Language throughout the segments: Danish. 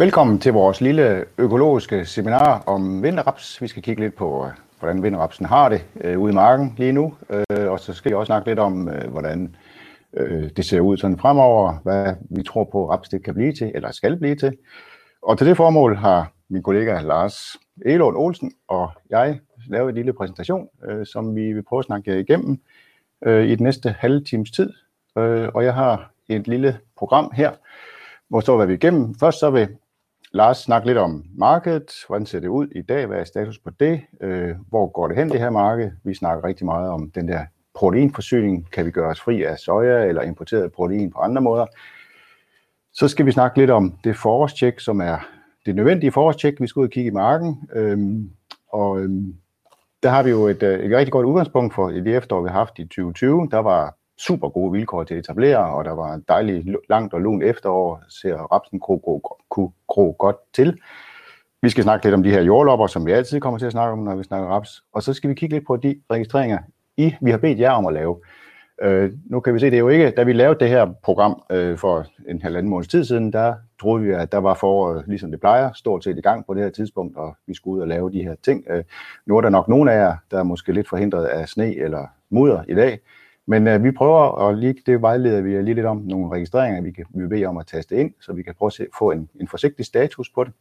Velkommen til vores lille økologiske seminar om vinterraps. Vi skal kigge lidt på, øh, hvordan vinterrapsen har det øh, ude i marken lige nu, øh, og så skal vi også snakke lidt om, øh, hvordan øh, det ser ud sådan fremover, hvad vi tror på, at raps det kan blive til, eller skal blive til. Og til det formål har min kollega Lars Elund Olsen og jeg lavet en lille præsentation, øh, som vi vil prøve at snakke igennem øh, i den næste halve times tid. Øh, og jeg har et lille program her, hvor står hvad vi igennem. Først så vil Lars snakke lidt om markedet. Hvordan ser det ud i dag? Hvad er status på det? Øh, hvor går det hen, det her marked? Vi snakker rigtig meget om den der proteinforsyning. Kan vi gøre os fri af soja eller importeret protein på andre måder? Så skal vi snakke lidt om det forårstjek, som er det nødvendige forårstjek. Vi skal ud og kigge i marken. Øhm, og øhm, der har vi jo et, øh, et rigtig godt udgangspunkt for det efterår, vi har haft i 2020. Der var super gode vilkår til at etablere, og der var en dejlig langt og lun efterår, ser rapsen kunne gro, gro godt til. Vi skal snakke lidt om de her jordlopper, som vi altid kommer til at snakke om, når vi snakker raps. Og så skal vi kigge lidt på de registreringer, I, vi har bedt jer om at lave. Øh, nu kan vi se, det er jo ikke, da vi lavede det her program øh, for en halvanden måneds tid siden, der troede vi, at der var foråret, ligesom det plejer, stort set i gang på det her tidspunkt, og vi skulle ud og lave de her ting. Øh, nu er der nok nogen af jer, der er måske lidt forhindret af sne eller mudder i dag, men øh, vi prøver, at lige det vejleder vi lige lidt om, nogle registreringer, vi kan vi bede om at taste ind, så vi kan prøve at se, få en, en forsigtig status på det.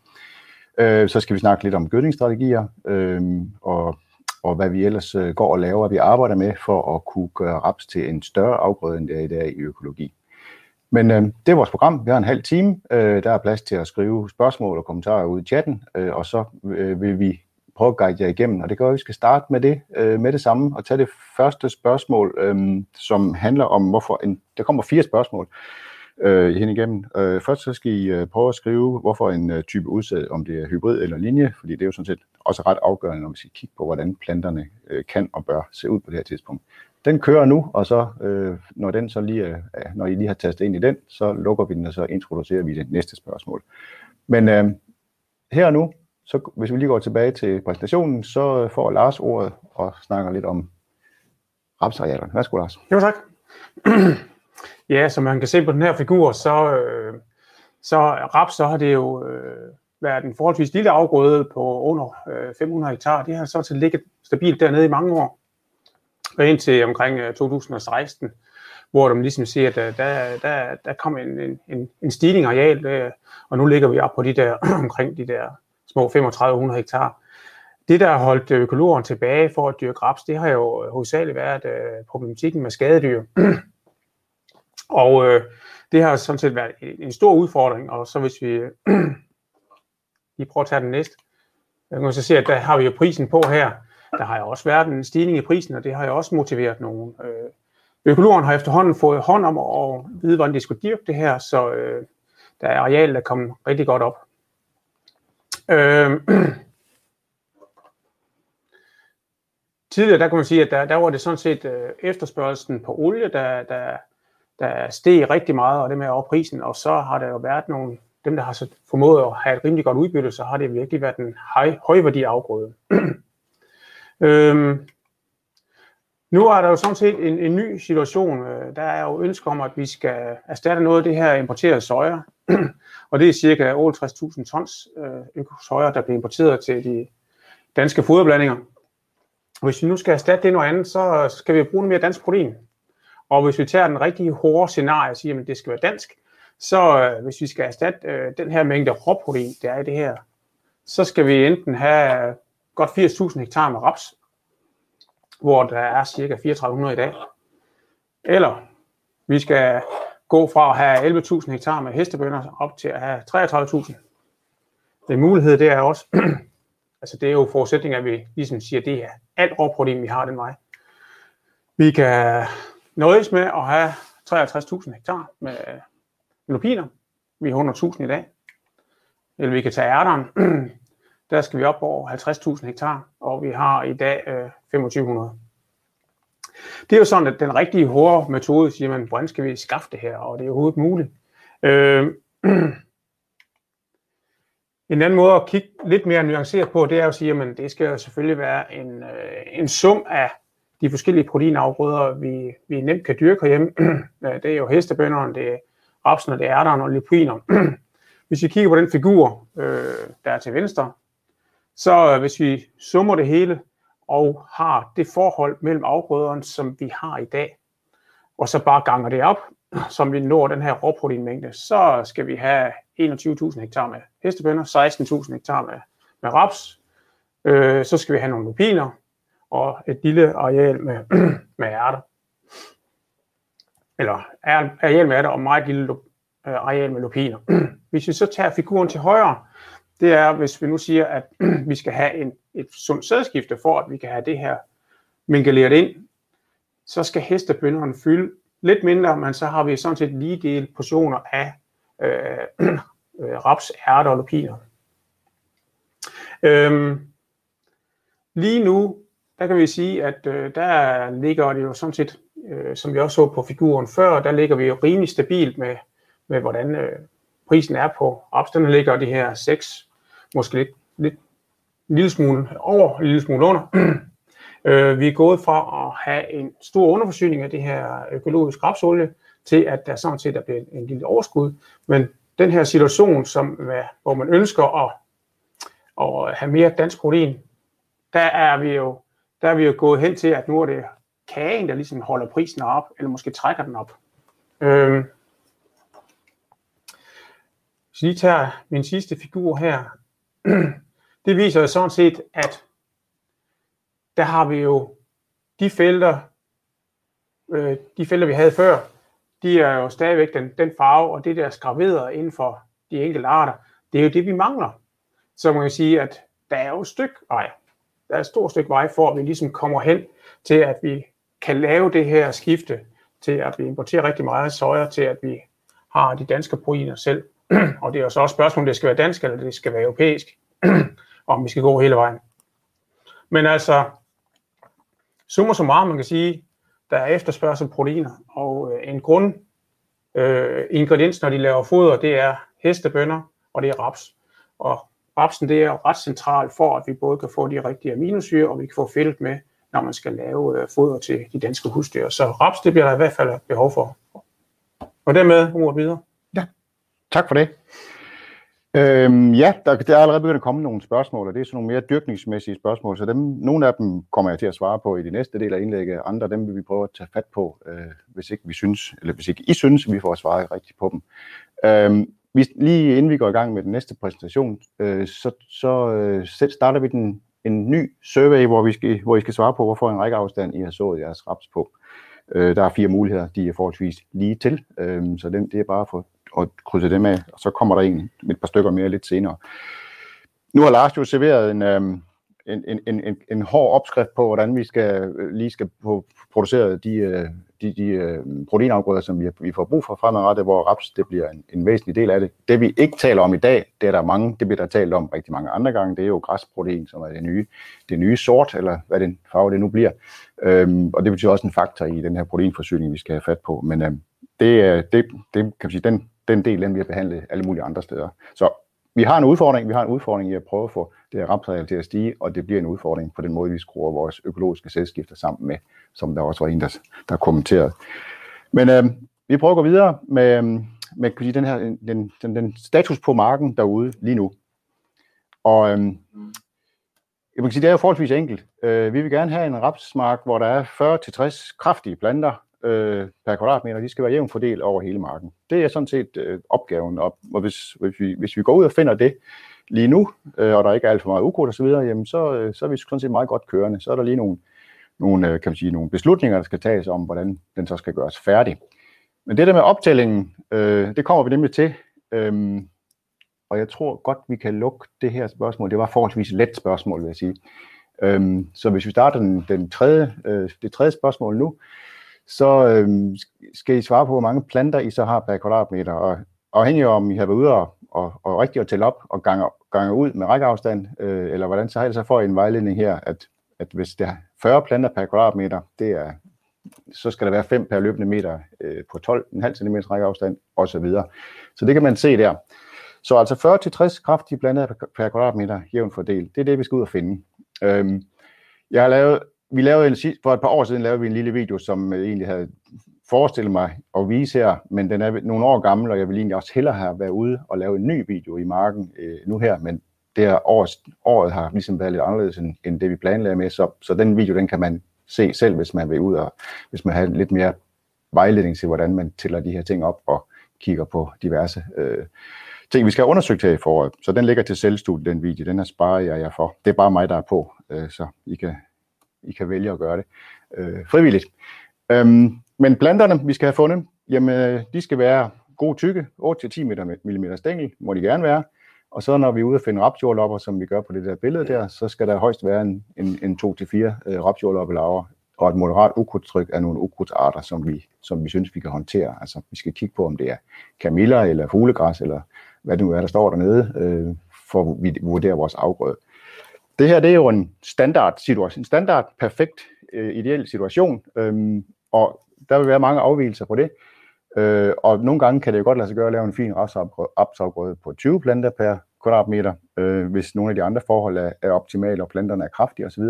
Øh, så skal vi snakke lidt om gødningsstrategier, øh, og, og hvad vi ellers øh, går og laver, vi arbejder med for at kunne gøre raps til en større afgrøde, end det er i dag i økologi. Men øh, det er vores program. Vi har en halv time. Øh, der er plads til at skrive spørgsmål og kommentarer ud i chatten, øh, og så øh, vil vi prøve at guide jer igennem, og det gør, at vi skal starte med det, øh, med det samme, og tage det første spørgsmål, øh, som handler om, hvorfor en, der kommer fire spørgsmål øh, hen igennem. Øh, først så skal I øh, prøve at skrive, hvorfor en øh, type udsæd, om det er hybrid eller linje, fordi det er jo sådan set også ret afgørende, når vi skal kigge på, hvordan planterne øh, kan og bør se ud på det her tidspunkt. Den kører nu, og så øh, når den så lige, øh, når I lige har tastet ind i den, så lukker vi den, og så introducerer vi det næste spørgsmål. Men øh, her og nu, så hvis vi lige går tilbage til præsentationen, så får Lars ordet og snakker lidt om rapsarealerne. Værsgo, Lars. Jo, tak. ja, som man kan se på den her figur, så, øh, så raps, så har det jo øh, været en forholdsvis lille afgrøde på under øh, 500 hektar. Det har så til ligget stabilt dernede i mange år. Og indtil omkring øh, 2016, hvor de ligesom siger, at øh, der, der, der kom en, en, en stigning areal, øh, og nu ligger vi op på de der omkring de der små 3500 hektar. Det, der har holdt økologerne tilbage for at dyrke raps, det har jo hovedsageligt været øh, problematikken med skadedyr. og øh, det har sådan set været en stor udfordring, og så hvis vi lige prøver at tage den næste, jeg kan så se, at der har vi jo prisen på her. Der har jo også været en stigning i prisen, og det har jo også motiveret nogen. Øh, økologerne har efterhånden fået hånd om at vide, hvordan de skulle dyrke det her, så øh, der er areal, der kommer rigtig godt op. Øh, tidligere, der kunne man sige, at der, der var det sådan set øh, efterspørgelsen på olie, der, der, der steg rigtig meget, og det med over prisen, og så har der jo været nogle, dem der har så formået at have et rimelig godt udbytte, så har det virkelig været en høj, højværdi afgrøde. øhm, nu er der jo sådan set en, en ny situation. Øh, der er jo ønsker om, at vi skal erstatte noget af det her importerede soja og det er cirka 68.000 tons øh, soja, der bliver importeret til de danske foderblandinger. Hvis vi nu skal erstatte det noget andet, så skal vi bruge mere dansk protein. Og hvis vi tager den rigtige hårde scenarie og siger, at det skal være dansk, så øh, hvis vi skal erstatte øh, den her mængde råprotein, der er i det her, så skal vi enten have godt 80.000 hektar med raps, hvor der er cirka 3400 i dag. Eller vi skal gå fra at have 11.000 hektar med hestebønder op til at have 33.000. Den mulighed, det er også, altså det er jo forudsætning, at vi ligesom siger, at det er alt råprotein, vi har den vej. Vi kan nøjes med at have 53.000 hektar øh, med lupiner. Vi har 100.000 i dag. Eller vi kan tage ærteren. Der skal vi op over 50.000 hektar, og vi har i dag øh, 2500. Det er jo sådan, at den rigtige hårde metode siger man, hvordan skal vi skaffe det her, og det er overhovedet muligt. Øh, en anden måde at kigge lidt mere nuanceret på, det er at sige, at det skal selvfølgelig være en, øh, en sum af de forskellige proteinafgrøder, vi, vi nemt kan dyrke herhjemme. det er jo hestebønderne, det er rapsen, det er ærteren og lupiner. Hvis vi kigger på den figur, øh, der er til venstre, så øh, hvis vi summer det hele og har det forhold mellem afgrøderne, som vi har i dag, og så bare ganger det op, som vi når den her råproteinmængde, så skal vi have 21.000 hektar med hestebønder, 16.000 hektar med, med raps, øh, så skal vi have nogle lupiner, og et lille areal med, med ærter. Eller areal med ærter og meget lille øh, areal med lupiner. Hvis vi så tager figuren til højre, det er, hvis vi nu siger, at vi skal have en, et sundt sædskifte, for at vi kan have det her mingeleret ind, så skal hestebønderne fylde lidt mindre, men så har vi sådan set lige del portioner af øh, øh, raps, ærter og lupiner. Øhm, lige nu, der kan vi sige, at øh, der ligger det jo sådan set, øh, som vi også så på figuren før, der ligger vi jo rimelig stabilt med, med hvordan øh, prisen er på raps. Den ligger de her 6, måske lidt, lidt en lille smule over, en lille smule under. øh, vi er gået fra at have en stor underforsyning af det her økologisk rapsolie, til at der sådan set er blevet en lille overskud. Men den her situation, som, hvor man ønsker at, at have mere dansk protein, der er vi jo der er vi jo gået hen til, at nu er det kagen, der ligesom holder prisen op, eller måske trækker den op. Øhm. Hvis lige tager min sidste figur her, det viser jo sådan set, at der har vi jo de felter, øh, de felter vi havde før, de er jo stadigvæk den, den farve, og det der skraveret inden for de enkelte arter, det er jo det, vi mangler. Så man kan sige, at der er jo et stykke vej, der er et stort stykke vej for, at vi ligesom kommer hen til, at vi kan lave det her skifte til, at vi importerer rigtig meget soja, til at vi har de danske proteiner selv. og det er jo så også spørgsmålet, om det skal være dansk, eller det skal være europæisk, om vi skal gå hele vejen. Men altså, summa så meget, man kan sige, der er efterspørgsel proteiner, og øh, en grund øh, ingrediens, når de laver foder, det er hestebønder, og det er raps. Og rapsen det er ret centralt for, at vi både kan få de rigtige aminosyre, og vi kan få fedt med, når man skal lave øh, foder til de danske husdyr. Så raps, det bliver der i hvert fald behov for. Og dermed ordet videre. Ja, tak for det. Øhm, ja, der, der er allerede begyndt at komme nogle spørgsmål, og det er sådan nogle mere dyrkningsmæssige spørgsmål, så dem, nogle af dem kommer jeg til at svare på i de næste del af indlægget, andre dem vil vi prøve at tage fat på, øh, hvis ikke vi synes, eller hvis ikke I synes, vi får svaret rigtigt på dem. Øhm, vi, lige inden vi går i gang med den næste præsentation, øh, så, så øh, starter vi den, en ny survey, hvor, vi skal, hvor I skal svare på, hvorfor en række afstand I har sået jeres raps på. Øh, der er fire muligheder, de er forholdsvis lige til, øh, så den, det er bare for og krydse dem af, og så kommer der en et par stykker mere lidt senere. Nu har Lars jo serveret en, øh, en, en, en, en hård opskrift på, hvordan vi skal øh, lige skal få produceret de, øh, de, de øh, proteinafgrøder, som vi, vi får brug for fremadrettet, hvor raps det bliver en, en væsentlig del af det. Det vi ikke taler om i dag, det er der mange, det bliver der talt om rigtig mange andre gange, det er jo græsprotein, som er det nye, det nye sort, eller hvad den farve det nu bliver. Øhm, og det betyder også en faktor i den her proteinforsyning, vi skal have fat på. Men øhm, det, det, det kan man sige, den, den del, den vi har behandlet alle mulige andre steder. Så vi har en udfordring, vi har en udfordring i at prøve at få det her rapsareal til at stige, og det bliver en udfordring på den måde, vi skruer vores økologiske selskifter sammen med, som der også var en, der, der kommenterede. Men øh, vi prøver at gå videre med, øh, med kan sige, den, her, den, den, den status på marken derude lige nu. Og øh, jeg kan sige, det er jo forholdsvis enkelt. Øh, vi vil gerne have en rapsmark, hvor der er 40-60 kraftige planter, øh, per kvadratmeter, de skal være jævnt fordelt over hele marken. Det er sådan set øh, opgaven, og, og hvis, hvis, vi, hvis vi går ud og finder det lige nu, øh, og der ikke er alt for meget ukrudt osv., jamen så, øh, så er vi sådan set meget godt kørende. Så er der lige nogle, nogle, øh, kan man sige, nogle beslutninger, der skal tages om, hvordan den så skal gøres færdig. Men det der med optællingen, øh, det kommer vi nemlig til, øh, og jeg tror godt, vi kan lukke det her spørgsmål. Det var forholdsvis let spørgsmål, vil jeg sige. Øh, så hvis vi starter den, den tredje, øh, det tredje spørgsmål nu, så øhm, skal I svare på, hvor mange planter I så har per kvadratmeter. Og afhængig af, om I har været ude og, og, og rigtig at tælle op og gange, gange ud med rækkeafstand, øh, eller hvordan, så har I så får I en vejledning her, at, at hvis det er 40 planter per kvadratmeter, det er, så skal der være 5 per løbende meter øh, på 12,5 cm rækkeafstand osv. Så, så det kan man se der. Så altså 40-60 kraftige planter per, per kvadratmeter jævnt fordelt. Det er det, vi skal ud og finde. Øhm, jeg har lavet vi lavede en, for et par år siden lavede vi en lille video, som øh, egentlig havde forestille mig at vise her, men den er nogle år gammel, og jeg vil egentlig også hellere have været ude og lave en ny video i marken øh, nu her, men det her året, året har ligesom været lidt anderledes end, end det, vi planlagde med, så, så den video, den kan man se selv, hvis man vil ud og hvis man har lidt mere vejledning til, hvordan man tæller de her ting op og kigger på diverse øh, ting, vi skal have undersøgt her i foråret. Så den ligger til selvstudiet, den video. Den er sparet jeg jer for. Det er bare mig, der er på, øh, så I kan, i kan vælge at gøre det øh, frivilligt. Øhm, men planterne, vi skal have fundet, jamen, øh, de skal være god tykke, 8-10 mm stængel, må de gerne være. Og så når vi er ude og finde rapsjordlopper, som vi gør på det der billede der, så skal der højst være en, en, en 2-4 øh, rapsjordloppelaver og et moderat ukrudtstryk af nogle ukrudtsarter, som vi, som vi synes, vi kan håndtere. Altså, vi skal kigge på, om det er kamiller eller fuglegræs, eller hvad det nu er, der står dernede, øh, for at vi vurdere vores afgrøde. Det her, det er jo en standard situation, en standard, perfekt, øh, ideel situation, øhm, og der vil være mange afvielser på det. Øh, og nogle gange kan det jo godt lade sig gøre at lave en fin rapsafgrøde på 20 planter per kvadratmeter, øh, hvis nogle af de andre forhold er, er optimale, og planterne er kraftige osv.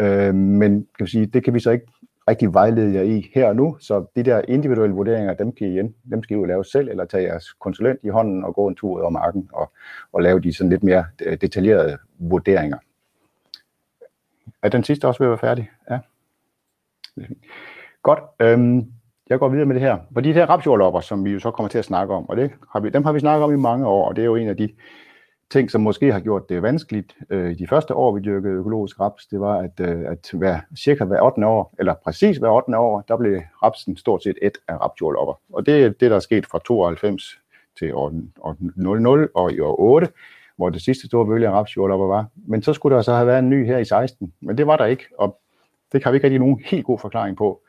Øh, men kan vi sige, det kan vi så ikke rigtig vejlede jer i her og nu, så de der individuelle vurderinger, dem kan I, igen, dem skal I jo lave selv, eller tage jeres konsulent i hånden og gå en tur ud over marken og, og lave de sådan lidt mere øh, detaljerede vurderinger. Er den sidste også ved at være færdig? Ja. Godt. Øhm, jeg går videre med det her. For de her rapsjordlopper, som vi jo så kommer til at snakke om, og det har vi, dem har vi snakket om i mange år, og det er jo en af de ting, som måske har gjort det vanskeligt øh, i de første år, vi dyrkede økologisk raps, det var, at, øh, at hver, cirka hver 8. år, eller præcis hver 8. år, der blev rapsen stort set et af rapsjordlopper. Og det er det, der er sket fra 92 til år, år 00 og i år 8, hvor det sidste store bølge af rapsjordlopper var. Men så skulle der så have været en ny her i 16, men det var der ikke, og det har vi ikke rigtig nogen helt god forklaring på.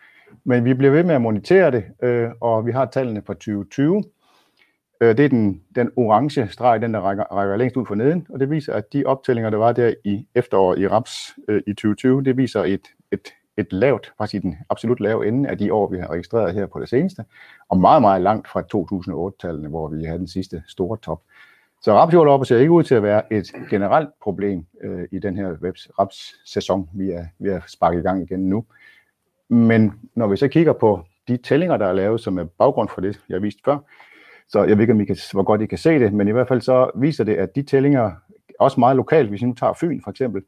Men vi bliver ved med at monitere det, øh, og vi har tallene fra 2020. Øh, det er den, den orange streg, den der rækker, rækker længst ud for neden, og det viser, at de optællinger, der var der i efteråret i RAPS øh, i 2020, det viser et, et, et lavt, faktisk den absolut lave ende af de år, vi har registreret her på det seneste, og meget, meget langt fra 2008-tallene, hvor vi havde den sidste store top. Så rapsjordlopper ser ikke ud til at være et generelt problem øh, i den her raps-sæson, vi er, vi er sparket i gang igen nu. Men når vi så kigger på de tællinger, der er lavet, som er baggrund for det, jeg viste før, så jeg ved ikke, om I kan, hvor godt I kan se det, men i hvert fald så viser det, at de tællinger, også meget lokalt, hvis I nu tager Fyn for eksempel,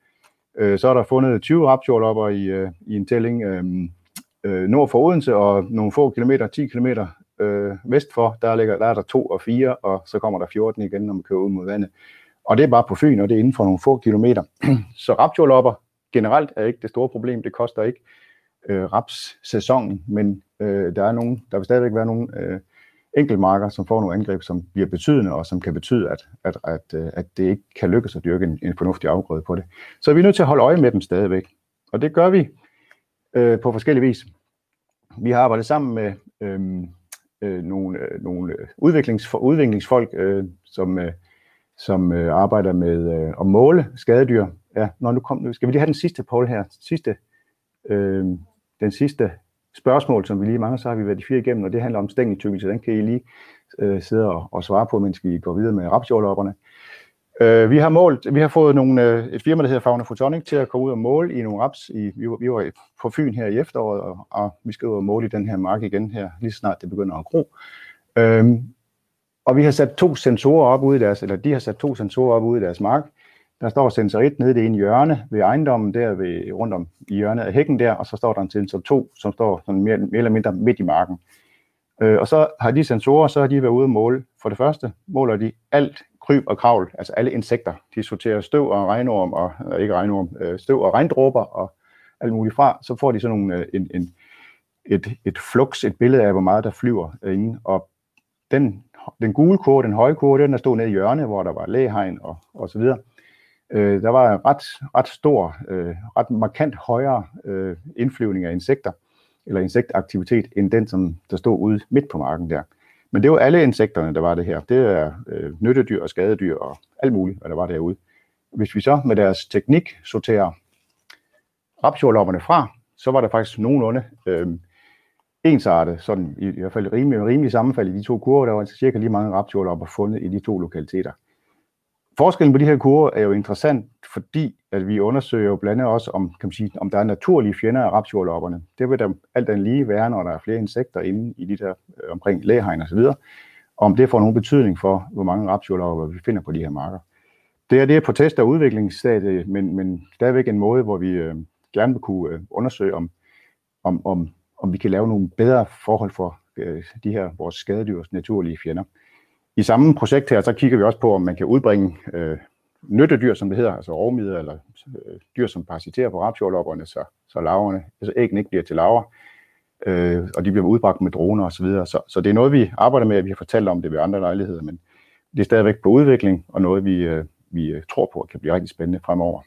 øh, så er der fundet 20 rapsjordlopper i, øh, i en tælling øhm, øh, nord for Odense, og nogle få kilometer, 10 kilometer øh, vest for, der, ligger, der er der 2 og 4, og så kommer der 14 igen, når man kører ud mod vandet. Og det er bare på Fyn, og det er inden for nogle få kilometer. så rapsjordlopper generelt er ikke det store problem, det koster ikke øh, raps-sæsonen, men øh, der, er nogen, der vil stadigvæk være nogle øh, enkeltmarker, som får nogle angreb, som bliver betydende, og som kan betyde, at, at, at, øh, at det ikke kan lykkes at dyrke en, en fornuftig afgrøde på det. Så vi er nødt til at holde øje med dem stadigvæk. Og det gør vi øh, på forskellige vis. Vi har arbejdet sammen med øh, øh, nogle, øh, nogle øh, udviklings, udviklingsfolk, øh, som, øh, som øh, arbejder med øh, at måle skadedyr. Ja, når nu kom, skal vi lige have den sidste, Paul, her. Sidste, øh, den sidste spørgsmål, som vi lige mange så har vi været de fire igennem, og det handler om stængeltykkelse. Den kan I lige øh, sidde og, og svare på, mens vi går videre med rapsjordlopperne. Øh, vi har målt, vi har fået nogle, øh, et firma, der hedder Fauna Photonic, til at komme ud og måle i nogle raps. I, vi, var, vi var på Fyn her i efteråret, og, og vi skal ud og måle i den her mark igen her, lige snart det begynder at gro. Øh, og vi har sat to sensorer op ude i deres, eller de har sat to sensorer op ude i deres mark, der står sensor 1 nede i det ene hjørne ved ejendommen, der ved, rundt om i hjørnet af hækken der, og så står der en sensor 2, som står sådan mere, mere eller mindre midt i marken. Øh, og så har de sensorer, så har de været ude og måle. For det første måler de alt kryb og kravl, altså alle insekter. De sorterer støv og regnorm, og øh, ikke regnorm, øh, støv og regndråber og alt muligt fra. Så får de sådan nogle, øh, en, en, et, et flux, et billede af, hvor meget der flyver øh, inde. Og den, den gule kurve, den høje kurve, den der stod nede i hjørnet, hvor der var læhegn og, og så videre øh, der var ret, ret stor, øh, ret markant højere øh, indflyvning af insekter, eller insektaktivitet, end den, som der stod ude midt på marken der. Men det var alle insekterne, der var det her. Det er øh, nyttedyr og skadedyr og alt muligt, hvad der var derude. Hvis vi så med deres teknik sorterer rapsjordlopperne fra, så var der faktisk nogenlunde øh, ensartet, sådan i, i hvert fald rimelig, rimelig sammenfald i de to kurver. Der var altså cirka lige mange rapsjordlopper fundet i de to lokaliteter forskellen på de her kurver er jo interessant, fordi at vi undersøger jo blandt andet også, om, kan man sige, om der er naturlige fjender af rapsjordlopperne. Det vil der alt andet lige være, når der er flere insekter inde i de der øh, omkring læhegn og så videre, og om det får nogen betydning for, hvor mange rapsjordlopper vi finder på de her marker. Det er det på test- og udviklingsstadiet, men, men stadigvæk en måde, hvor vi øh, gerne vil kunne øh, undersøge, om, om, om, om vi kan lave nogle bedre forhold for øh, de her vores skadedyrs naturlige fjender. I samme projekt her, så kigger vi også på, om man kan udbringe øh, nyttedyr, som det hedder, altså rovmider, eller øh, dyr, som parasiterer på rapsjordlopperne, så, så laverne, altså æggene ikke bliver til laver, øh, og de bliver udbragt med droner osv. Så, så, så det er noget, vi arbejder med, at vi har fortalt om det ved andre lejligheder, men det er stadigvæk på udvikling, og noget, vi, øh, vi øh, tror på, kan blive rigtig spændende fremover.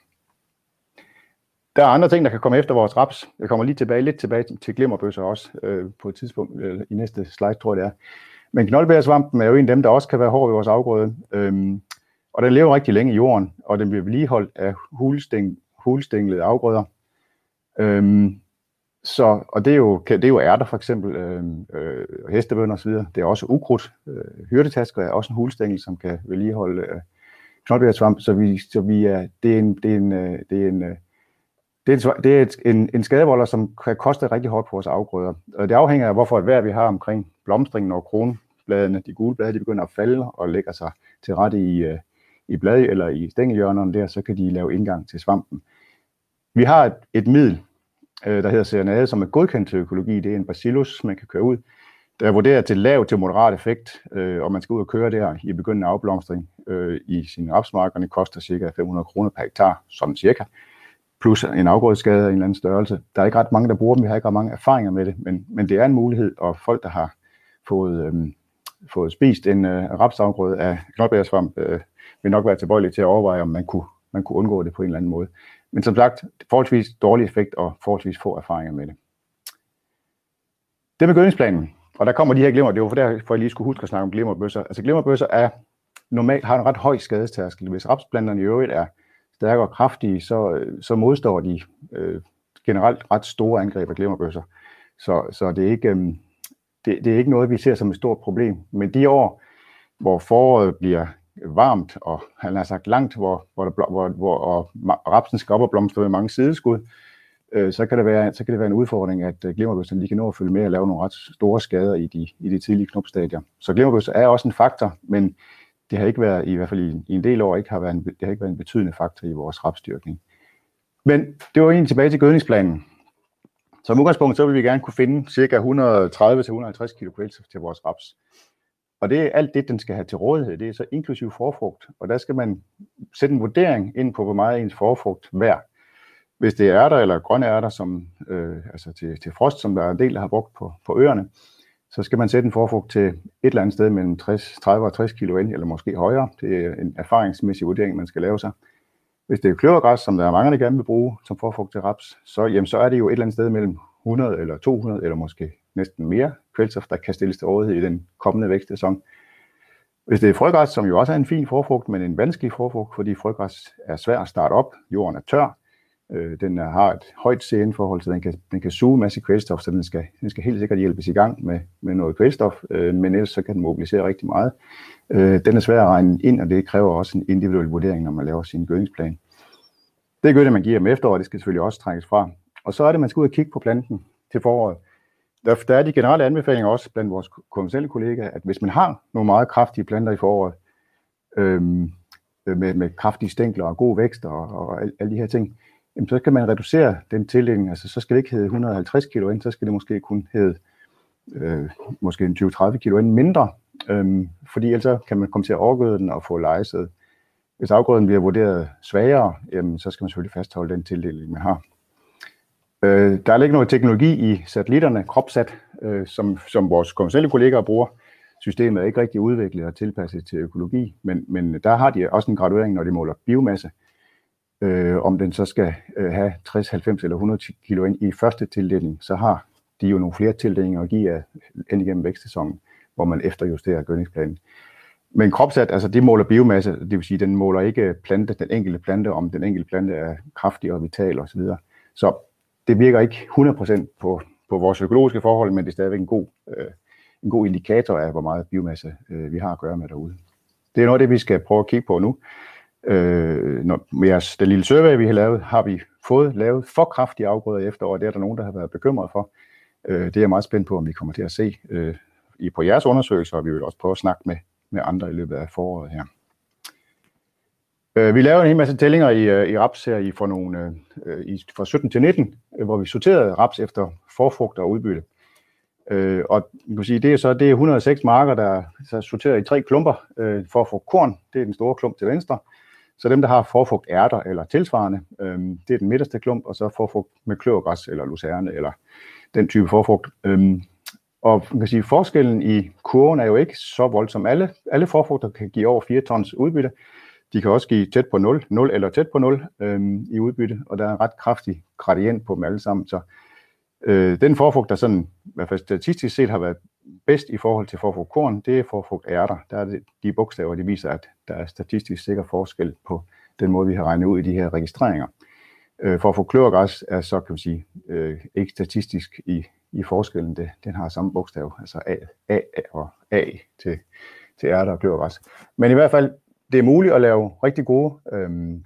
Der er andre ting, der kan komme efter vores raps. Jeg kommer lige tilbage, lidt tilbage til glimmerbøsser også øh, på et tidspunkt, øh, i næste slide, tror jeg det er. Men knoldbærsvampen er jo en af dem, der også kan være hård i vores afgrøde. Øhm, og den lever rigtig længe i jorden, og den bliver vedligeholdt af hulsting, hulstinglede afgrøder. Øhm, så, og det er, jo, det er jo ærter for eksempel, øhm, øh, øh, hestebønder osv. Det er også ukrudt. Øh, hyrdetasker er også en hulstængel, som kan vedligeholde øh, knoldbærsvamp. Så, vi, så vi er, det er en, det er en, øh, det er en, øh, det er, det er et, en, en skadevolder, som kan koste rigtig hårdt på vores afgrøder. Og det afhænger af, hvorfor et vejr vi har omkring blomstringen, og kronbladene, de gule blade, de begynder at falde og lægger sig til rette i, øh, i blad eller i stængelhjørnerne der, så kan de lave indgang til svampen. Vi har et, et middel, øh, der hedder Serenade, som er godkendt til økologi. Det er en bacillus, man kan køre ud. Der er vurderet til lav til moderat effekt, øh, og man skal ud og køre der i begyndende afblomstring øh, i sine rapsmarkerne. koster ca. 500 kroner per hektar, sådan cirka. Plus en afgrødeskade af en eller anden størrelse. Der er ikke ret mange, der bruger dem. Vi har ikke ret mange erfaringer med det, men, men det er en mulighed, og folk, der har fået, øhm, fået spist en øh, rapsafgrøde af knoldbærsvamp, øh, vil nok være tilbøjelige til at overveje, om man kunne, man kunne undgå det på en eller anden måde. Men som sagt, forholdsvis dårlig effekt og forholdsvis få erfaringer med det. Det med gødningsplanen, og der kommer de her glimmer, det var for derfor, jeg lige skulle huske at snakke om glimmerbøsser. Altså glimmerbøsser er normalt, har en ret høj skadestærskel. Hvis rapsplanterne i øvrigt er stærke og kraftige, så, øh, så modstår de øh, generelt ret store angreb af glimmerbøsser. Så, så det, er ikke, øh, det, det er ikke noget, vi ser som et stort problem. Men de år, hvor foråret bliver varmt, og han har sagt langt, hvor, hvor, der, hvor, hvor og rapsen skal op og blomstre med mange sideskud, øh, så, kan det være, så kan det være en udfordring, at øh, glimmerbøsserne lige kan nå at følge med og lave nogle ret store skader i de, i de tidlige knopstadier. Så glimmerbøsser er også en faktor, men det har ikke været, i hvert fald i, i en del år, ikke har været en, det har ikke været en betydende faktor i vores rapstyrkning. Men det var egentlig tilbage til gødningsplanen. Som udgangspunkt, så vil vi gerne kunne finde ca. 130-150 kg kvælstof til vores raps. Og det er alt det, den skal have til rådighed. Det er så inklusiv forfrugt. Og der skal man sætte en vurdering ind på, hvor meget ens forfrugt værd. Hvis det er ærter eller grønne ærter, som, øh, altså til, til frost, som der er en del, der har brugt på, på øerne, så skal man sætte en forfrugt til et eller andet sted mellem 60, 30 og 60 kilo ind, eller måske højere. Det er en erfaringsmæssig vurdering, man skal lave sig. Hvis det er kløvergræs, som der er mange, der gerne vil bruge som forfrugt til raps, så, jamen, så er det jo et eller andet sted mellem 100 eller 200, eller måske næsten mere kvælstof, der kan stilles til rådighed i den kommende vækstsæson. Hvis det er frøgræs, som jo også er en fin forfrugt, men en vanskelig forfrugt, fordi frøgræs er svært at starte op, jorden er tør, øh, den har et højt CN-forhold, så den kan, den kan suge en masse kvælstof, så den skal, den skal helt sikkert hjælpes i gang med, med noget kvælstof, øh, men ellers så kan den mobilisere rigtig meget. Øh, den er svær at regne ind, og det kræver også en individuel vurdering, når man laver sin gødningsplan. Det gør det, man giver om efteråret, det skal selvfølgelig også trækkes fra. Og så er det, man skal ud og kigge på planten til foråret. Der, der er de generelle anbefalinger også blandt vores kommersielle kollegaer, at hvis man har nogle meget kraftige planter i foråret, øhm, med, med kraftige stængler og god vækst og, og alle, alle de her ting, jamen, så kan man reducere den tildeling. Altså, så skal det ikke hedde 150 kilo ind, så skal det måske kun hedde øh, måske 20-30 kilo ind mindre, øhm, fordi ellers kan man komme til at overgøde den og få lejesæd. Hvis afgrøden bliver vurderet svagere, jamen, så skal man selvfølgelig fastholde den tildeling, man har. Øh, der er ikke noget teknologi i satellitterne, kropsat, øh, som, som vores kommersielle kollegaer bruger. Systemet er ikke rigtig udviklet og tilpasset til økologi, men, men der har de også en graduering, når de måler biomasse, øh, om den så skal øh, have 60, 90 eller 110 kilo ind i første tildeling, så har de jo nogle flere tildelinger at give af ind igennem vækstsæsonen, hvor man efterjusterer gødningsplanen. Men kropsat, altså det måler biomasse, det vil sige, den måler ikke plante, den enkelte plante, om den enkelte plante er kraftig og vital osv. Så, så det virker ikke 100% på, på vores økologiske forhold, men det er stadigvæk en god, øh, en god indikator af, hvor meget biomasse øh, vi har at gøre med derude. Det er noget af det, vi skal prøve at kigge på nu. Øh, når, med jeres, den lille survey, vi har lavet, har vi fået lavet for kraftige afgrøder i efteråret. Det er der nogen, der har været bekymret for. Øh, det er jeg meget spændt på, om vi kommer til at se øh, i på jeres undersøgelser, og vi vil også prøve at snakke med, med andre i løbet af foråret her. Øh, vi lavede en hel masse tællinger i, øh, i raps her i, for nogle, øh, i, fra 17 til 19, øh, hvor vi sorterede raps efter forfrugt og udbytte. Øh, og man kan sige, det er så det er 106 marker, der er sorteret i tre klumper. Øh, forfrugt korn, det er den store klump til venstre. Så dem, der har forfrugt ærter eller tilsvarende, øh, det er den midterste klump, og så forfrugt med kløvergræs eller lucerne eller den type forfrugt. Øh, og man kan sige, forskellen i kurven er jo ikke så voldsom. Alle, alle forfrugter kan give over 4 tons udbytte. De kan også give tæt på 0, 0 eller tæt på 0 øhm, i udbytte, og der er en ret kraftig gradient på dem alle sammen. Så øh, den forfrugt, der sådan, i hvert fald statistisk set har været bedst i forhold til forfrugt korn, det er forfrugt ærter. Der er det, de bogstaver, de viser, at der er statistisk sikker forskel på den måde, vi har regnet ud i de her registreringer. Øh, for kløvergræs er så, kan man sige, øh, ikke statistisk i, i forskellen. Det, den har samme bogstav, altså A, A, A og A til, til ærter og kløvergræs. Men i hvert fald, det er muligt at lave rigtig gode øh,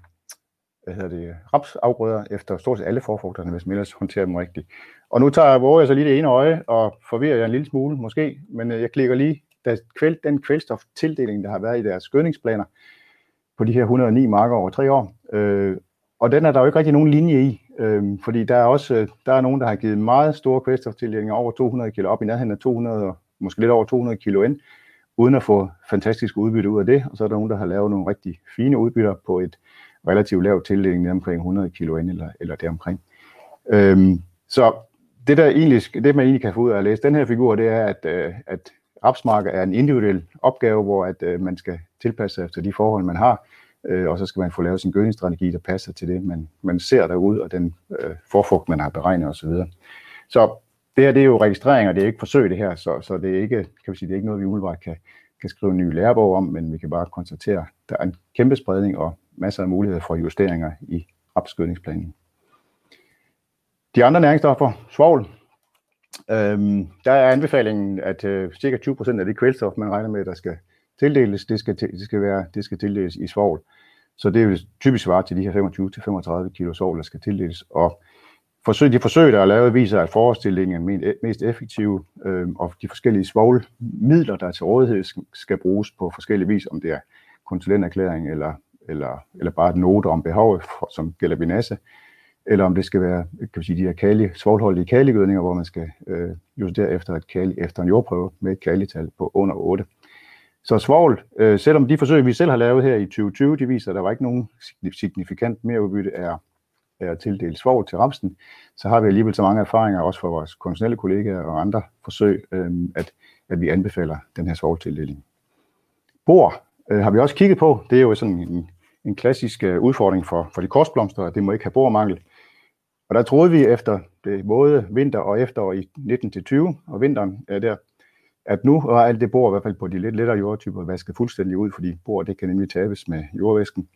hvad hedder det, rapsafgrøder efter stort set alle forfrugterne, hvis man ellers håndterer dem rigtigt. Og nu tager jeg, jeg så lige det ene øje og forvirrer jeg en lille smule måske, men øh, jeg klikker lige der kvæl, den kvælstoftildeling, der har været i deres skødningsplaner på de her 109 marker over tre år. Øh, og den er der jo ikke rigtig nogen linje i, øh, fordi der er også øh, der er nogen, der har givet meget store kvælstoftildelinger over 200 kg op i nærheden af 200, måske lidt over 200 kg ind, uden at få fantastisk udbytte ud af det. Og så er der nogen, der har lavet nogle rigtig fine udbytter på et relativt lavt tildeling, omkring 100 kg ind eller, eller deromkring. Øhm, så det, der egentlig, det, man egentlig kan få ud af at læse den her figur, det er, at, øh, at rapsmarker er en individuel opgave, hvor at, øh, man skal tilpasse sig efter de forhold, man har, øh, og så skal man få lavet sin gødningsstrategi, der passer til det, man, man ser derude, og den øh, forfugt, man har beregnet osv. Så, så det her det er jo registrering, og det er ikke forsøg det her, så, så det er ikke, kan vi sige, det er ikke noget, vi umiddelbart kan, kan skrive en ny lærebog om, men vi kan bare konstatere, at der er en kæmpe spredning og masser af muligheder for justeringer i rapskødningsplanen. De andre næringsstoffer, svovl, øhm, der er anbefalingen, at øh, cirka 20% af det kvælstof, man regner med, der skal tildeles, det skal, det skal, være, det skal tildeles i svovl. Så det vil typisk svare til de her 25-35 kg svovl, der skal tildeles. Og forsøg, de forsøg, der er lavet, viser, at forårsstillingen er mest effektive, øh, og de forskellige svovlmidler, der er til rådighed, skal bruges på forskellige vis, om det er konsulenterklæring eller, eller, eller bare et note om behovet, for, som gælder binasse, eller om det skal være kan man sige, de her kali, svovlholdige kaligødninger, hvor man skal øh, justere efter, et kali, efter en jordprøve med et kalital på under 8. Så svovl, øh, selvom de forsøg, vi selv har lavet her i 2020, de viser, at der var ikke nogen signifikant mere udbytte af, af at tildele svovl til rapsen, så har vi alligevel så mange erfaringer, også fra vores konventionelle kollegaer og andre forsøg, øh, at, at vi anbefaler den her svovltildeling. Bor øh, har vi også kigget på. Det er jo sådan en, en klassisk øh, udfordring for, for de korsblomster, at det må ikke have bormangel. Og der troede vi efter det både vinter og efterår i 19-20, og vinteren er der, at nu var alt det bor, i hvert fald på de lidt lettere jordtyper, vasket fuldstændig ud, fordi bor det kan nemlig tabes med jordvæsken.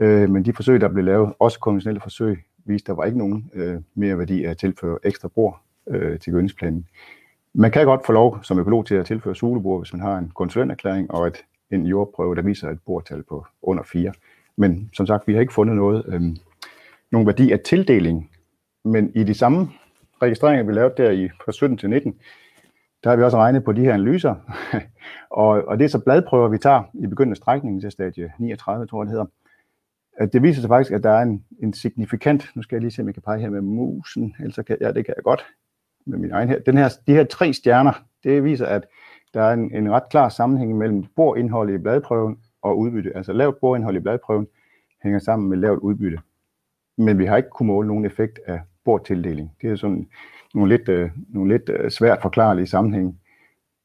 Øh, men de forsøg, der blev lavet, også konventionelle forsøg, viste, at der var ikke nogen øh, mere værdi af at tilføre ekstra bor øh, til gødningsplanen. Man kan godt få lov som økolog til at tilføre sulebor, hvis man har en konsulenterklæring og et, en jordprøve, der viser et bortal på under 4. Men som sagt, vi har ikke fundet noget, øh, nogen værdi af tildeling. Men i de samme registreringer, vi lavede der i fra 17 til 19, der har vi også regnet på de her analyser, og, og det er så bladprøver, vi tager i begyndelsen af strækningen til stadie 39, tror jeg det hedder. At det viser sig faktisk, at der er en, en signifikant, nu skal jeg lige se, om jeg kan pege her med musen, ellers kan, ja, det kan jeg godt med min egen her. Den her, de her tre stjerner, det viser, at der er en, en ret klar sammenhæng mellem borindholdet i bladprøven og udbytte. Altså lavt borindhold i bladprøven hænger sammen med lavt udbytte. Men vi har ikke kunnet måle nogen effekt af bordtildeling. Det er sådan nogle lidt, øh, nogle lidt øh, svært forklarlige sammenhæng.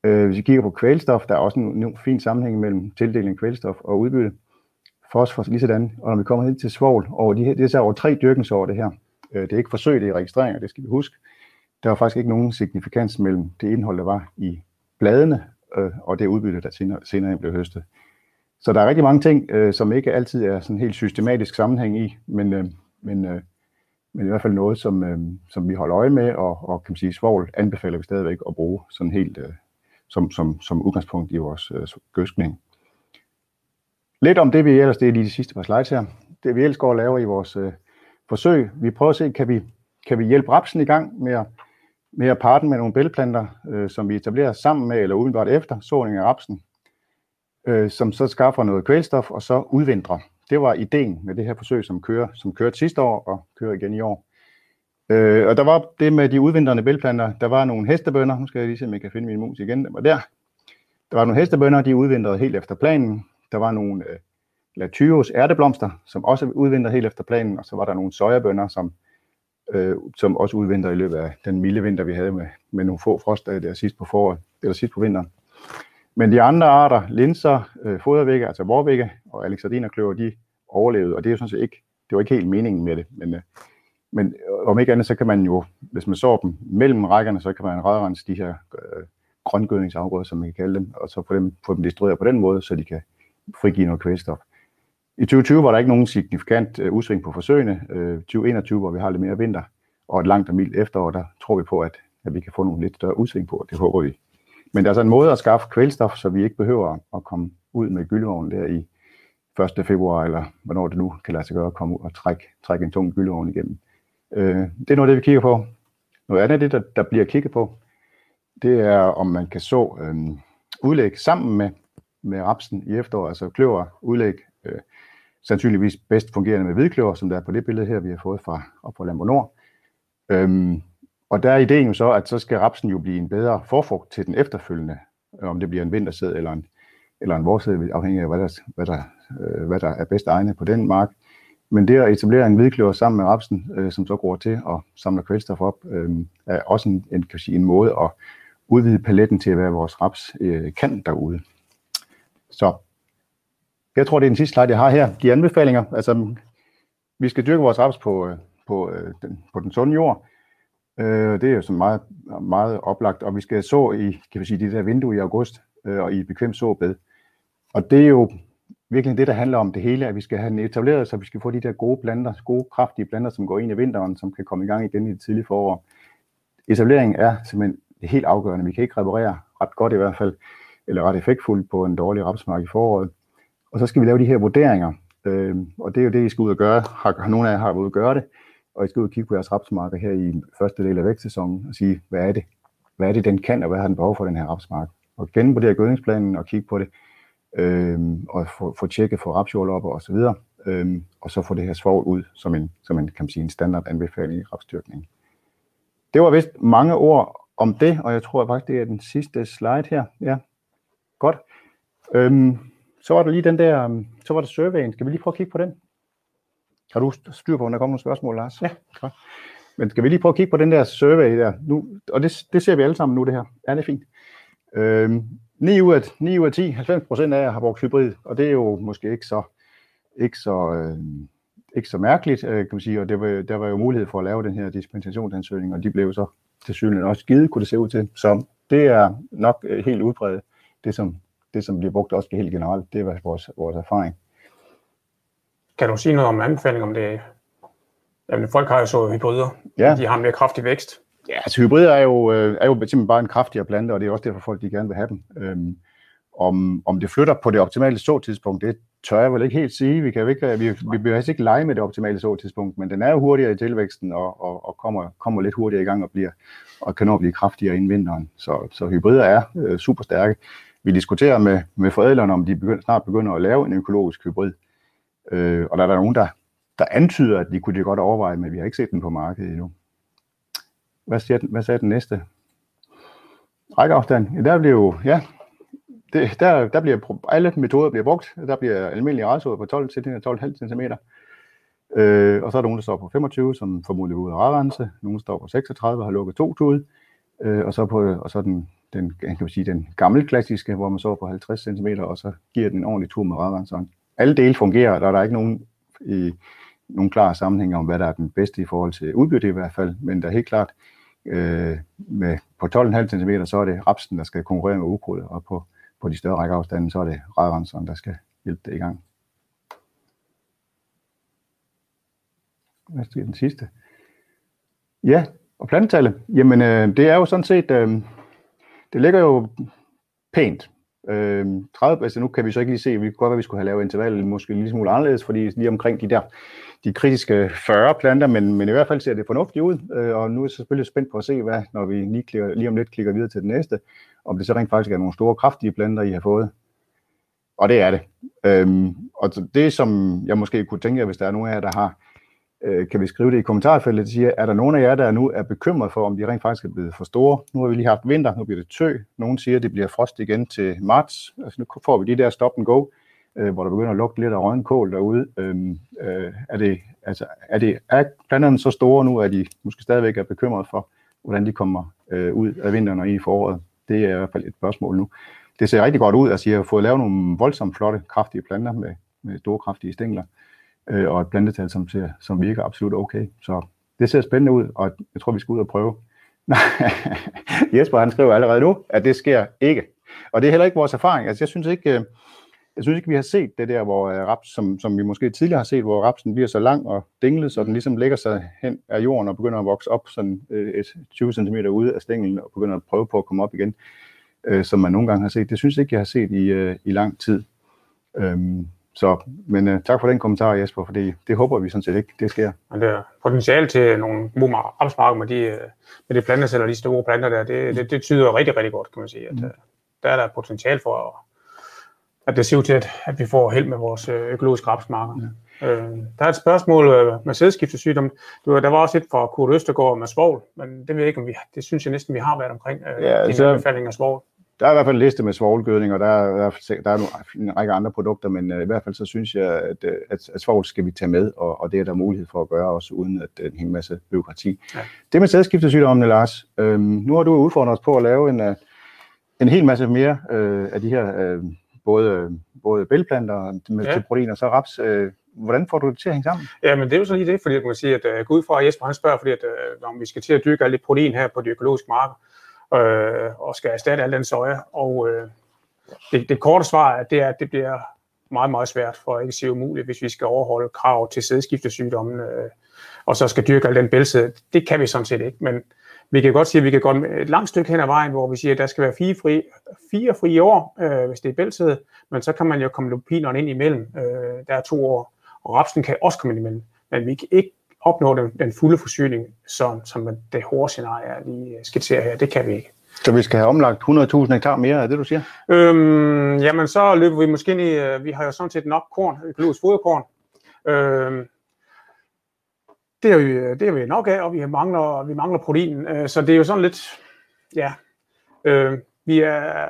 Øh, hvis vi kigger på kvælstof, der er også en, en fin sammenhæng mellem tildeling af kvælstof og udbytte. Fosfor lige sådan, og når vi kommer hen til svovl, over de her, det er så over tre dyrkningsår det her. Øh, det er ikke forsøg, det er registreringer, det skal vi huske. Der var faktisk ikke nogen signifikans mellem det indhold, der var i bladene, øh, og det udbytte, der senere, senere blev høstet. Så der er rigtig mange ting, øh, som ikke altid er sådan helt systematisk sammenhæng i, men, øh, men øh, men i hvert fald noget, som, øh, som vi holder øje med, og, og kan man sige, svovl anbefaler vi stadigvæk at bruge sådan helt øh, som, som, som udgangspunkt i vores øh, gøskning. lidt om det, vi ellers, det er lige de sidste par slides her, det vi ellers går og laver i vores øh, forsøg. Vi prøver at se, kan vi, kan vi hjælpe rapsen i gang med at, med at parten med nogle bælgplanter, øh, som vi etablerer sammen med eller udenbart efter såning af rapsen, øh, som så skaffer noget kvælstof og så udvindrer. Det var ideen med det her forsøg, som kører, som kørte sidste år og kører igen i år. Øh, og der var det med de udvindrende bælgplanter, der var nogle hestebønder, nu skal jeg lige se, om jeg kan finde min mus igen, den var der. Der var nogle hestebønder, de udvindrede helt efter planen. Der var nogle øh, Latyros ærteblomster, som også udvinter helt efter planen, og så var der nogle sojabønder, som, øh, som også udvinter i løbet af den milde vinter, vi havde med, med nogle få frost øh, der sidst på foråret, eller sidst på vinteren. Men de andre arter, linser, øh, fodervægge, altså vorvægge og alexardinerkløver, de overlevede, og det er jo sådan set ikke, det var ikke helt meningen med det, men, øh, men øh, om ikke andet, så kan man jo, hvis man så dem mellem rækkerne, så kan man rødrense de her øh, grøngødningsafgrøder, som man kan kalde dem, og så få dem, få dem destrueret på den måde, så de kan frigive noget kvælstof. I 2020 var der ikke nogen signifikant øh, udsving på forsøgene. Øh, 2021, hvor vi har lidt mere vinter, og et langt og mildt efterår, der tror vi på, at, at vi kan få nogle lidt større udsving på, det håber vi. Men der er så en måde at skaffe kvælstof, så vi ikke behøver at komme ud med gyldevognen der i 1. februar, eller hvornår det nu kan lade sig gøre at komme ud og trække, trække en tung gyldevogn igennem. Øh, det er noget af det, vi kigger på. Noget andet af det, der, der bliver kigget på, det er, om man kan så øh, udlæg sammen med, med rapsen i efteråret, altså kløver udlæg, øh, sandsynligvis bedst fungerende med hvidkløver, som der er på det billede her, vi har fået fra, op fra Lambo Nord. Øhm, og der er ideen jo så, at så skal rapsen jo blive en bedre forfrugt til den efterfølgende, øh, om det bliver en vintersæd eller en, eller en vårsæd, afhængig af, hvad der, hvad, der, øh, hvad der er bedst egnet på den mark. Men det at etablere en hvidkløver sammen med rapsen, øh, som så går til og samler kvælstof op, øh, er også en, en, kan sige, en måde at udvide paletten til, hvad vores raps øh, kan derude. Så jeg tror, det er den sidste slide, jeg har her. De anbefalinger, altså vi skal dyrke vores raps på, øh, på, øh, den, på den sunde jord. Øh, det er jo så meget, meget oplagt, og vi skal så i kan vi sige, det der vindue i august øh, og i et bekvemt såbed. Og det er jo virkelig det, der handler om det hele, at vi skal have den etableret, så vi skal få de der gode planter, gode, kraftige planter, som går ind i vinteren, som kan komme i gang igen i det tidlige forår. Etableringen er simpelthen helt afgørende. Vi kan ikke reparere ret godt i hvert fald, eller ret effektfuldt på en dårlig rapsmark i foråret. Og så skal vi lave de her vurderinger, øh, og det er jo det, I skal ud og gøre. Har nogle af jer har været ude og gøre det, og I skal ud og kigge på jeres rapsmarker her i første del af vækstsæsonen og sige, hvad er det? Hvad er det, den kan, og hvad har den behov for, den her rapsmark? Og genvurdere gødningsplanen og kigge på det, øh, og få, få tjekket for op og så videre, øh, og så få det her svovl ud som en, som en, kan man sige, en standard anbefaling i rapsdyrkning. Det var vist mange ord om det, og jeg tror faktisk, det er den sidste slide her. Ja, godt. Øhm, så var der lige den der, øhm, så var der surveyen. Skal vi lige prøve at kigge på den? Har du styr på, om der kommer nogle spørgsmål, Lars? Ja. Godt. Men skal vi lige prøve at kigge på den der survey der? Nu, og det, det ser vi alle sammen nu, det her. Ja, det er fint. Øhm, 9, ud af, 9 ud af 10, 90 procent af jer har brugt hybrid, og det er jo måske ikke så, ikke så, øh, ikke så mærkeligt, øh, kan man sige, og det var, der var jo mulighed for at lave den her dispensationsansøgning, og de blev så til synligheden også givet, kunne det se ud til. Så det er nok øh, helt udbredt, det som, det som bliver brugt også helt generelt. Det er vores, vores erfaring. Kan du sige noget om anbefaling om det? Jamen, folk har jo så hybrider. Ja. De har en mere kraftig vækst. Ja, altså hybrider er jo, øh, er jo simpelthen bare en kraftigere plante, og det er også derfor, folk de gerne vil have dem. Øhm, om, om det flytter på det optimale så-tidspunkt, det tør jeg vel ikke helt sige. Vi kan jo ikke, vi, vi behøver altså ikke lege med det optimale så-tidspunkt, men den er jo hurtigere i tilvæksten og, og, og kommer, kommer lidt hurtigere i gang og, bliver, og kan nå blive kraftigere inden vinteren. Så, så hybrider er øh, super stærke. Vi diskuterer med, med forædlerne, om de begynder, snart begynder at lave en økologisk hybrid. Øh, Øh, og der er der nogen, der, der antyder, at de kunne det godt overveje, men vi har ikke set den på markedet endnu. Hvad, siger den, hvad sagde den næste? Rækkeafstand. Ja, der bliver jo, ja, det, der, der bliver, alle metoder bliver brugt. Der bliver almindelig rejsord på 12 cm, 12,5 cm. Øh, og så er der nogen, der står på 25, som formodentlig ud af radrense. Nogen står på 36 har lukket to tud. Øh, og så, på, og så den, den, kan man sige, den gamle klassiske, hvor man så på 50 cm, og så giver den en ordentlig tur med radrenseren. Alle dele fungerer, og der er ikke nogen, i, nogen klare sammenhæng om, hvad der er den bedste i forhold til udbytte i hvert fald. Men der er helt klart, øh, med, på 12,5 cm, så er det rapsen, der skal konkurrere med ukrudt, og på på de større rækkeafstande, så er det radrenseren, der skal hjælpe det i gang. Hvad den sidste? Ja, og plantetallet. Jamen, øh, det er jo sådan set, øh, det ligger jo pænt. Øh, 30, altså nu kan vi så ikke lige se, vi kunne godt være, vi skulle have lavet intervallet måske lige smule anderledes, fordi lige omkring de der de kritiske 40 planter, men, men i hvert fald ser det fornuftigt ud, øh, og nu er jeg selvfølgelig spændt på at se, hvad, når vi lige, klikker, lige om lidt klikker videre til det næste, om det så rent faktisk er nogle store, kraftige planter, I har fået. Og det er det. Øhm, og det, som jeg måske kunne tænke jer, hvis der er nogen af jer, der har, øh, kan vi skrive det i kommentarfeltet, der siger, er der nogen af jer, der nu er bekymret for, om de rent faktisk er blevet for store? Nu har vi lige haft vinter, nu bliver det tø. Nogen siger, at det bliver frost igen til marts. Altså nu får vi de der stop and go øh, hvor der begynder at lugte lidt af rødden derude. Øhm, øh, er, det, altså, er, det, er planterne så store nu, at de måske stadigvæk er bekymret for, hvordan de kommer øh, ud af vinteren og i foråret? Det er i hvert fald et spørgsmål nu. Det ser rigtig godt ud, altså jeg har fået lavet nogle voldsomt flotte, kraftige planter med, med store, kraftige stængler, øh, øh, og et plantetal, som, ser, som virker absolut okay. Så det ser spændende ud, og jeg tror, vi skal ud og prøve. Jesper han skriver allerede nu, at det sker ikke. Og det er heller ikke vores erfaring. Altså jeg synes ikke, øh, jeg synes ikke, vi har set det der, hvor øh, raps, som, som vi måske tidligere har set, hvor rapsen bliver så lang og dinglet, så den ligesom lægger sig hen af jorden og begynder at vokse op sådan uh, et 20 cm ude af stænglen og begynder at prøve på at komme op igen, øh, som man nogle gange har set. Det synes jeg ikke, jeg har set i, øh, i lang tid. Øhm, så, men uh, tak for den kommentar, Jesper, for det håber vi sådan set ikke, det sker. Men det er potentiale til nogle gode rapsmarker med de, med de planteceller, de store planter der, det, det, det tyder rigtig, rigtig godt, kan man sige. At, mm. Der er der potentiale for at det ser ud til, at, at vi får held med vores øh, økologiske rapsmarker. Ja. Øh, der er et spørgsmål øh, med sædskiftesygdom. Der var også et fra Kurt Østergaard med svovl, men det ved jeg ikke, om vi, det synes jeg næsten, vi har været omkring, øh, ja, de så, af svovl. Der er i hvert fald en liste med svovlgødning, og der er, der er en række andre produkter, men øh, i hvert fald så synes jeg, at, øh, at, at svovl skal vi tage med, og, og det er der mulighed for at gøre også, uden at en hel masse byråkrati. Ja. Det med sædskiftesygdommene, Lars, øh, nu har du udfordret os på at lave en, en hel masse mere øh, af de her øh, både, både bælplanter med ja. til protein og så raps. Øh, hvordan får du det til at hænge sammen? Ja, men det er jo så lige det, fordi jeg kan sige, at uh, gå ud fra, at Jesper han spørger, fordi at, om vi skal til at dyrke alt det protein her på de økologiske marker, øh, og skal erstatte al den soja. Og øh, det, det korte svar er, det er, at det bliver meget, meget svært, for at ikke sige umuligt, hvis vi skal overholde krav til sædskiftesygdommen, øh, og så skal dyrke al den bælsæd. Det kan vi sådan set ikke, men vi kan godt sige, at vi kan gå et langt stykke hen ad vejen, hvor vi siger, at der skal være fire fri, fire fri år, øh, hvis det er bæltet, men så kan man jo komme lupinerne ind imellem. Øh, der er to år, og rapsen kan også komme ind imellem. Men vi kan ikke opnå den, den fulde forsyning, sådan, som det hårde scenarie lige skitserer her. Det kan vi ikke. Så vi skal have omlagt 100.000 hektar mere, er det du siger? Øhm, jamen så løber vi måske ind i, øh, vi har jo sådan set nok korn, økologisk foderkorn. Øhm, det er, vi, det er vi nok af, og vi mangler, vi mangler protein. Øh, så det er jo sådan lidt, ja, øh, vi er,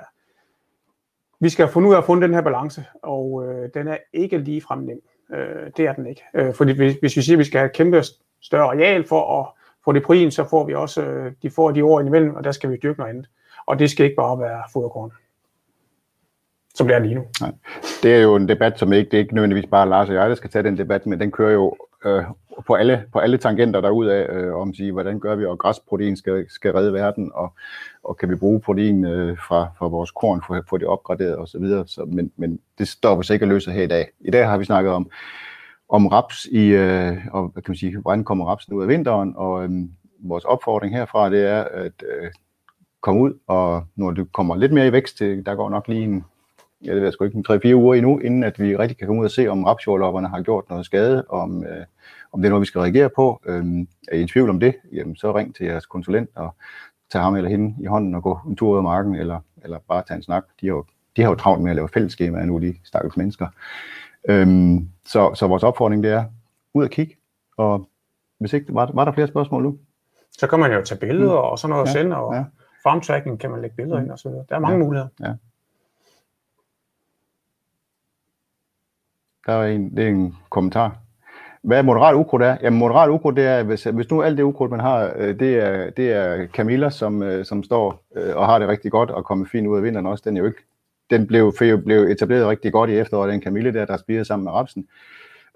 vi skal finde ud af at finde den her balance, og øh, den er ikke lige frem nem. Øh, det er den ikke. Øh, fordi hvis, hvis vi siger, at vi skal have et kæmpe større areal for at få det protein, så får vi også, øh, de får de år imellem, og der skal vi dyrke noget andet. Og det skal ikke bare være foderkorn som det er lige nu. Nej. Det er jo en debat, som ikke, det er ikke nødvendigvis bare Lars og jeg, der skal tage den debat, men den kører jo øh, på, alle, på alle tangenter derudaf, øh, om at sige, hvordan gør vi, og græsprotein skal, skal redde verden, og, og kan vi bruge protein øh, fra, fra vores korn for at få det opgraderet osv. Så, så, men, men det stopper sig ikke at løse her i dag. I dag har vi snakket om, om raps i, øh, og hvad kan man sige, hvordan kommer rapsen ud af vinteren, og øh, vores opfordring herfra, det er at øh, komme ud, og når det kommer lidt mere i vækst, øh, der går nok lige en ja, det ved jeg sgu ikke, 3-4 uger endnu, inden at vi rigtig kan komme ud og se, om rapsjordlopperne har gjort noget skade, om, øh, om det er noget, vi skal reagere på. Øh, er I en tvivl om det, jamen, så ring til jeres konsulent og tag ham eller hende i hånden og gå en tur ud af marken, eller, eller bare tage en snak. De har jo, de har jo travlt med at lave fællesskemaer nu, de stakkels mennesker. Øhm, så, så vores opfordring det er, ud og kigge, og hvis ikke, var, var der flere spørgsmål nu? Så kan man jo tage billeder mm. og sådan noget ja, sende, og ja. farmtracking kan man lægge billeder mm. ind og så videre. Der er mange ja, muligheder. Ja. Der er en, det er en kommentar. Hvad moderat ukrudt er? Jamen moderat ukrudt, det er, hvis, hvis nu alt det ukrudt, man har, øh, det er, det er Camilla, som, øh, som står øh, og har det rigtig godt og kommer fint ud af vinteren også. Den er jo ikke, den blev, blev etableret rigtig godt i efteråret, den Camille der, der spirer sammen med rapsen.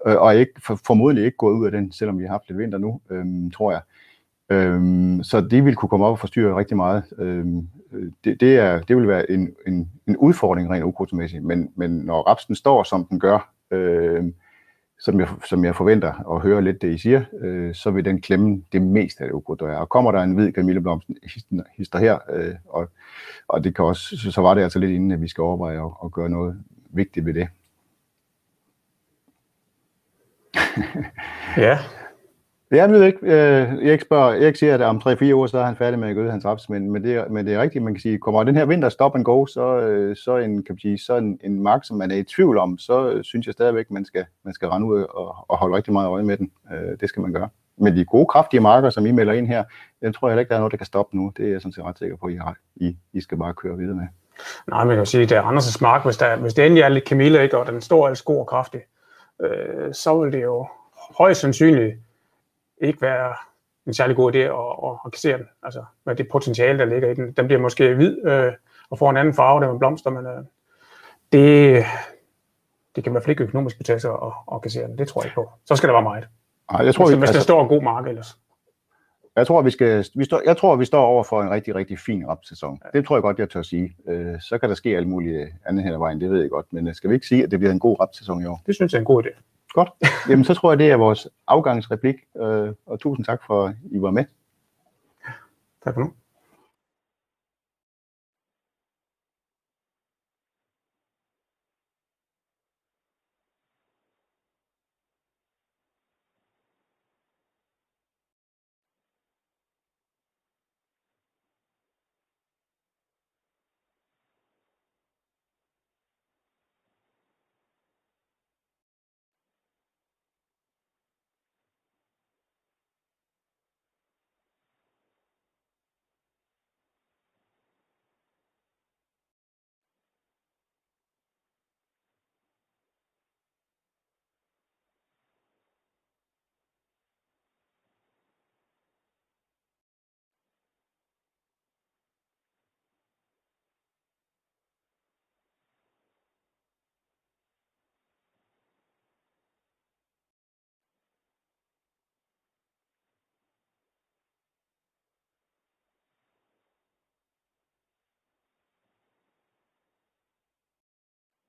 Og ikke, ikke, formodentlig ikke gået ud af den, selvom vi har haft lidt vinter nu, øhm, tror jeg. Øhm, så de vil kunne komme op og forstyrre rigtig meget. Øhm, det, det, er, det vil være en, en, en udfordring rent ukrudtsmæssigt, men, men når rapsen står, som den gør, øh, som jeg, som jeg forventer at høre lidt det, I siger, øh, så vil den klemme det meste af det ukrudt, der er. Og kommer der en hvid kamilleblomst hister her, øh, og, og det kan også, så, så var det altså lidt inden, at vi skal overveje at, at gøre noget vigtigt ved det. ja, jeg ved ikke. Øh, jeg spørger, Erik siger, at om 3-4 år, så er han færdig med at gøde hans raps, men, men, det, er, men det er rigtigt, man kan sige, kommer den her vinter stop and go, så, øh, så, en, kan man sige, så en, en mark, som man er i tvivl om, så øh, synes jeg stadigvæk, man skal, man skal rende ud og, og holde rigtig meget øje med den. Øh, det skal man gøre. Men de gode, kraftige marker, som I melder ind her, den tror jeg heller ikke, der er noget, der kan stoppe nu. Det er jeg sådan set ret sikker på, at I, har. I, I skal bare køre videre med. Nej, man kan kan sige, det er Anders' mark, hvis, der, hvis det endelig er lidt Camilla, ikke, og den står altså god og kraftig, øh, så vil det jo højst sandsynligt ikke være en særlig god idé at, at, at kassere den. Altså med det potentiale, der ligger i den. Den bliver måske hvid øh, og får en anden farve, der med blomster, men øh, det, det kan i hvert fald ikke økonomisk betale sig at, at kassere den. Det tror jeg ikke på. Så skal der være meget. Nej, jeg tror, hvis, vi, hvis altså, der står en god mark ellers. Jeg tror, vi skal, vi står, jeg tror, vi står over for en rigtig, rigtig fin rapsæson. Ja. Det tror jeg godt, jeg tør sige. Øh, så kan der ske alt muligt andet hen ad vejen, det ved jeg godt. Men øh, skal vi ikke sige, at det bliver en god rapsæson i år? Det synes jeg er en god idé. Godt. Jamen, så tror jeg, det er vores afgangsreplik, øh, og tusind tak for, at I var med. Tak for nu.